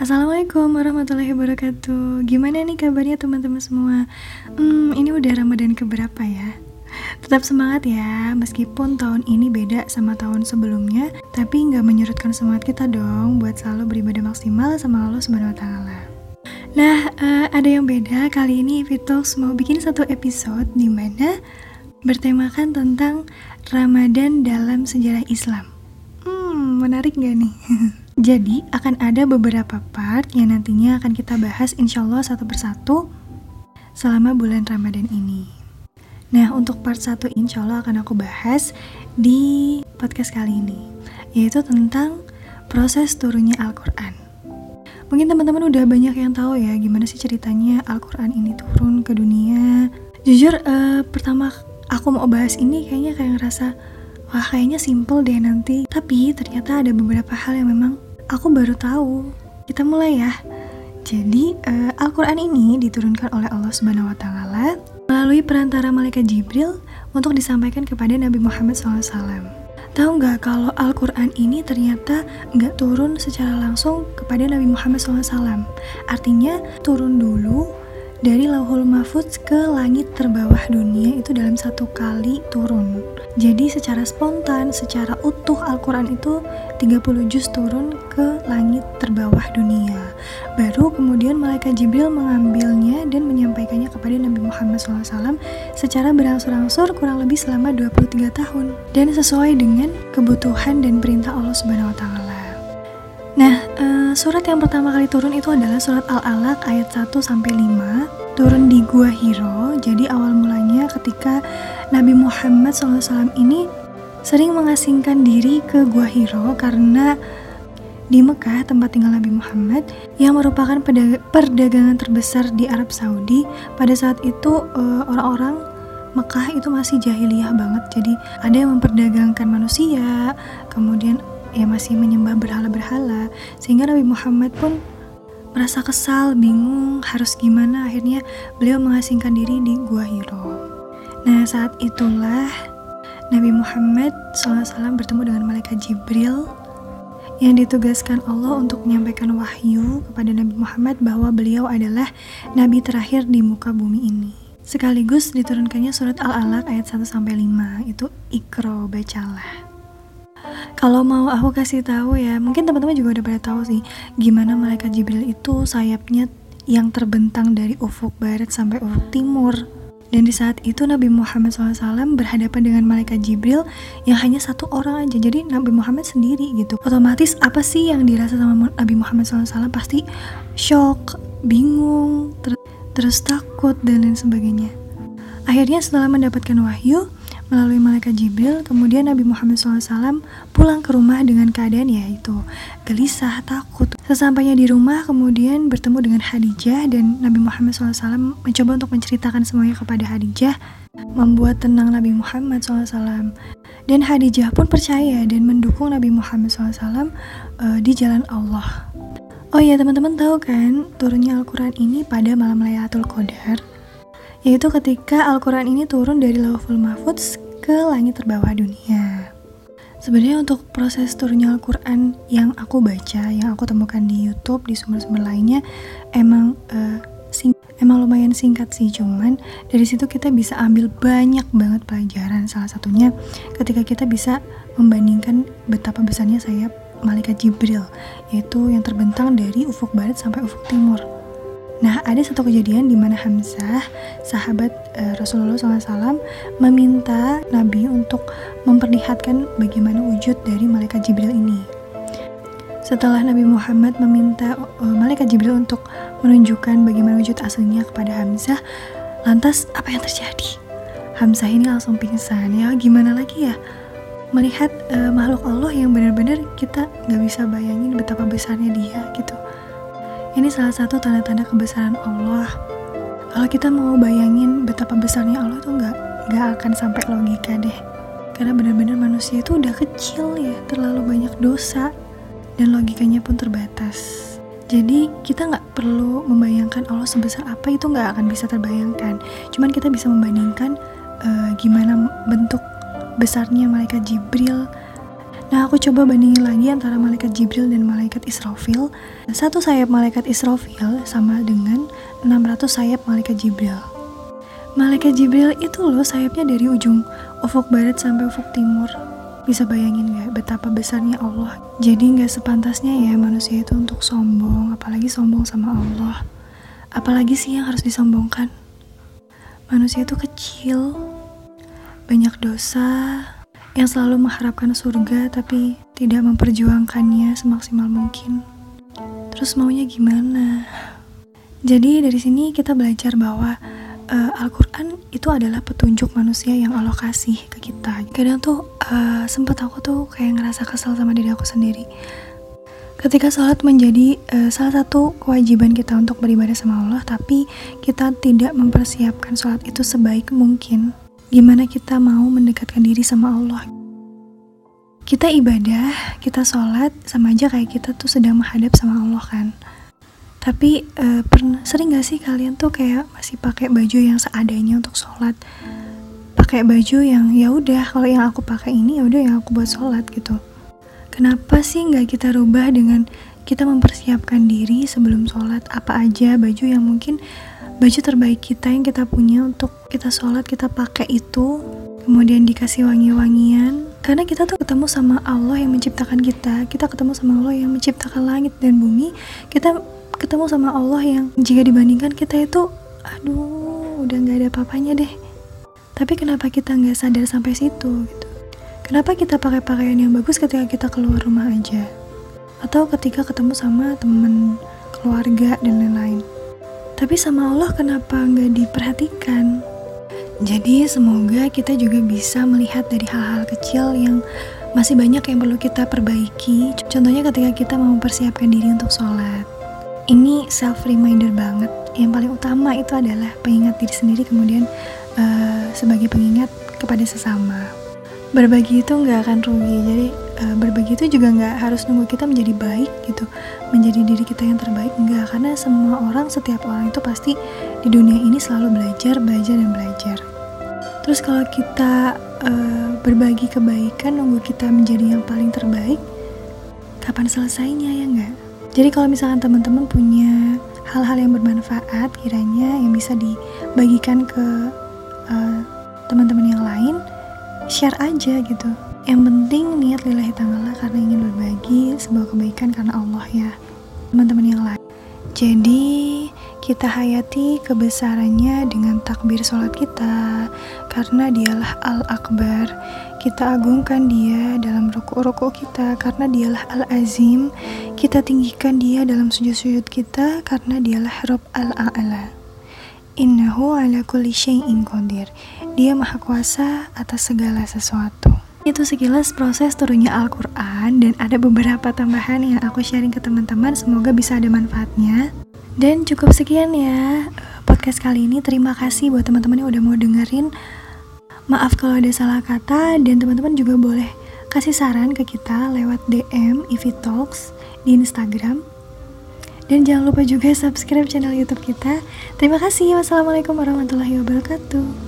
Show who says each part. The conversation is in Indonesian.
Speaker 1: Assalamualaikum warahmatullahi wabarakatuh Gimana nih kabarnya teman-teman semua? Hmm, ini udah Ramadan keberapa ya? Tetap semangat ya, meskipun tahun ini beda sama tahun sebelumnya Tapi nggak menyurutkan semangat kita dong buat selalu beribadah maksimal sama Allah Wa Taala. Nah, uh, ada yang beda kali ini Vitox mau bikin satu episode di mana bertemakan tentang Ramadan dalam sejarah Islam Hmm, menarik gak nih? Jadi akan ada beberapa part yang nantinya akan kita bahas insya Allah satu persatu selama bulan Ramadan ini. Nah untuk part satu insya Allah akan aku bahas di podcast kali ini yaitu tentang proses turunnya Al-Quran. Mungkin teman-teman udah banyak yang tahu ya gimana sih ceritanya Al-Quran ini turun ke dunia. Jujur uh, pertama aku mau bahas ini kayaknya kayak ngerasa wah kayaknya simple deh nanti. Tapi ternyata ada beberapa hal yang memang Aku baru tahu. Kita mulai ya. Jadi, uh, Al-Quran ini diturunkan oleh Allah Subhanahu wa Ta'ala melalui perantara malaikat Jibril untuk disampaikan kepada Nabi Muhammad SAW. Tahu nggak kalau Al-Quran ini ternyata nggak turun secara langsung kepada Nabi Muhammad SAW? Artinya turun dulu dari lauhul mahfudz ke langit terbawah dunia itu dalam satu kali turun. Jadi secara spontan, secara utuh Al-Quran itu 30 juz turun ke langit terbawah dunia. Baru kemudian malaikat Jibril mengambilnya dan menyampaikannya kepada Nabi Muhammad SAW secara berangsur-angsur kurang lebih selama 23 tahun. Dan sesuai dengan kebutuhan dan perintah Allah Subhanahu Wa Taala. Nah, uh, surat yang pertama kali turun itu adalah surat Al-Alaq ayat 1 sampai 5 turun di Gua Hiro. Jadi awal mulanya ketika Nabi Muhammad SAW ini sering mengasingkan diri ke Gua Hiro karena di Mekah, tempat tinggal Nabi Muhammad, yang merupakan perdagangan terbesar di Arab Saudi, pada saat itu uh, orang-orang Mekah itu masih jahiliyah banget. Jadi ada yang memperdagangkan manusia, kemudian ya masih menyembah berhala-berhala sehingga Nabi Muhammad pun merasa kesal, bingung harus gimana akhirnya beliau mengasingkan diri di Gua Hiro. Nah saat itulah Nabi Muhammad SAW bertemu dengan malaikat Jibril yang ditugaskan Allah untuk menyampaikan wahyu kepada Nabi Muhammad bahwa beliau adalah nabi terakhir di muka bumi ini. Sekaligus diturunkannya surat Al-Alaq ayat 1 sampai 5 itu Ikro bacalah. Kalau mau aku kasih tahu ya, mungkin teman-teman juga udah pada tahu sih gimana malaikat Jibril itu sayapnya yang terbentang dari ufuk barat sampai ufuk timur. Dan di saat itu Nabi Muhammad SAW berhadapan dengan malaikat Jibril yang hanya satu orang aja. Jadi Nabi Muhammad sendiri gitu. Otomatis apa sih yang dirasa sama Nabi Muhammad SAW? Pasti shock, bingung, ter terus takut dan lain sebagainya. Akhirnya setelah mendapatkan wahyu, melalui malaikat Jibril, kemudian Nabi Muhammad SAW pulang ke rumah dengan keadaan yaitu gelisah, takut. Sesampainya di rumah, kemudian bertemu dengan Hadijah dan Nabi Muhammad SAW mencoba untuk menceritakan semuanya kepada Hadijah, membuat tenang Nabi Muhammad SAW. Dan Hadijah pun percaya dan mendukung Nabi Muhammad SAW uh, eh, di jalan Allah. Oh iya teman-teman tahu kan turunnya Al-Quran ini pada malam Laylatul Qadar yaitu ketika Al-Quran ini turun dari Lauhul Mahfudz ke langit terbawah dunia. Sebenarnya untuk proses turunnya Al-Quran yang aku baca, yang aku temukan di YouTube, di sumber-sumber lainnya, emang uh, sing emang lumayan singkat sih, cuman dari situ kita bisa ambil banyak banget pelajaran. Salah satunya ketika kita bisa membandingkan betapa besarnya sayap malaikat Jibril, yaitu yang terbentang dari ufuk barat sampai ufuk timur Nah, ada satu kejadian di mana Hamzah, sahabat uh, Rasulullah SAW, meminta Nabi untuk memperlihatkan bagaimana wujud dari malaikat Jibril ini. Setelah Nabi Muhammad meminta uh, malaikat Jibril untuk menunjukkan bagaimana wujud aslinya kepada Hamzah, lantas apa yang terjadi? Hamzah ini langsung pingsan. Ya, gimana lagi ya? Melihat uh, makhluk Allah yang benar-benar kita nggak bisa bayangin betapa besarnya dia gitu ini salah satu tanda-tanda kebesaran Allah. Kalau kita mau bayangin betapa besarnya Allah tuh nggak nggak akan sampai logika deh. Karena benar-benar manusia itu udah kecil ya, terlalu banyak dosa dan logikanya pun terbatas. Jadi kita nggak perlu membayangkan Allah sebesar apa itu nggak akan bisa terbayangkan. Cuman kita bisa membandingkan uh, gimana bentuk besarnya malaikat Jibril Nah, aku coba bandingin lagi antara malaikat Jibril dan malaikat Israfil. Satu sayap malaikat Israfil sama dengan 600 sayap malaikat Jibril. Malaikat Jibril itu loh sayapnya dari ujung ufuk barat sampai ufuk timur. Bisa bayangin gak betapa besarnya Allah? Jadi gak sepantasnya ya manusia itu untuk sombong, apalagi sombong sama Allah. Apalagi sih yang harus disombongkan? Manusia itu kecil, banyak dosa, yang selalu mengharapkan surga tapi tidak memperjuangkannya semaksimal mungkin. Terus maunya gimana? Jadi dari sini kita belajar bahwa uh, Al-Quran itu adalah petunjuk manusia yang Allah kasih ke kita. Kadang tuh uh, sempet aku tuh kayak ngerasa kesel sama diri aku sendiri. Ketika sholat menjadi uh, salah satu kewajiban kita untuk beribadah sama Allah, tapi kita tidak mempersiapkan sholat itu sebaik mungkin gimana kita mau mendekatkan diri sama Allah. Kita ibadah, kita sholat, sama aja kayak kita tuh sedang menghadap sama Allah kan. Tapi uh, pernah sering gak sih kalian tuh kayak masih pakai baju yang seadanya untuk sholat? Pakai baju yang ya udah kalau yang aku pakai ini ya udah yang aku buat sholat gitu. Kenapa sih nggak kita rubah dengan kita mempersiapkan diri sebelum sholat apa aja baju yang mungkin baju terbaik kita yang kita punya untuk kita sholat kita pakai itu kemudian dikasih wangi-wangian. Karena kita tuh ketemu sama Allah yang menciptakan kita kita ketemu sama Allah yang menciptakan langit dan bumi kita ketemu sama Allah yang jika dibandingkan kita itu aduh udah nggak ada papanya deh. Tapi kenapa kita nggak sadar sampai situ gitu? Kenapa kita pakai pakaian yang bagus ketika kita keluar rumah aja? Atau ketika ketemu sama temen keluarga dan lain-lain? Tapi sama Allah kenapa nggak diperhatikan? Jadi semoga kita juga bisa melihat dari hal-hal kecil yang masih banyak yang perlu kita perbaiki. Contohnya ketika kita mau mempersiapkan diri untuk sholat. Ini self reminder banget. Yang paling utama itu adalah pengingat diri sendiri kemudian uh, sebagai pengingat kepada sesama. Berbagi itu nggak akan rugi. Jadi uh, berbagi itu juga nggak harus nunggu kita menjadi baik gitu menjadi diri kita yang terbaik enggak karena semua orang setiap orang itu pasti di dunia ini selalu belajar belajar dan belajar terus kalau kita uh, berbagi kebaikan nunggu kita menjadi yang paling terbaik kapan selesainya ya enggak jadi kalau misalkan teman-teman punya hal-hal yang bermanfaat kiranya yang bisa dibagikan ke uh, teman-teman yang lain share aja gitu. Yang penting niat lillahi ta'ala karena ingin berbagi sebuah kebaikan karena Allah ya. Teman-teman yang lain. Jadi kita hayati kebesarannya dengan takbir sholat kita karena dialah Al-Akbar. Kita agungkan dia dalam ruku-ruku kita karena dialah Al-Azim. Kita tinggikan dia dalam sujud-sujud kita karena dialah Rob Al-A'la. Innahu ala kulli syai'in qadir. Dia maha kuasa atas segala sesuatu. Itu sekilas proses turunnya Al-Quran dan ada beberapa tambahan yang aku sharing ke teman-teman. Semoga bisa ada manfaatnya dan cukup sekian ya eh, podcast kali ini terima kasih buat teman-teman yang udah mau dengerin maaf kalau ada salah kata dan teman-teman juga boleh kasih saran ke kita lewat DM Ivy Talks di Instagram dan jangan lupa juga subscribe channel YouTube kita. Terima kasih. Wassalamualaikum warahmatullahi wabarakatuh.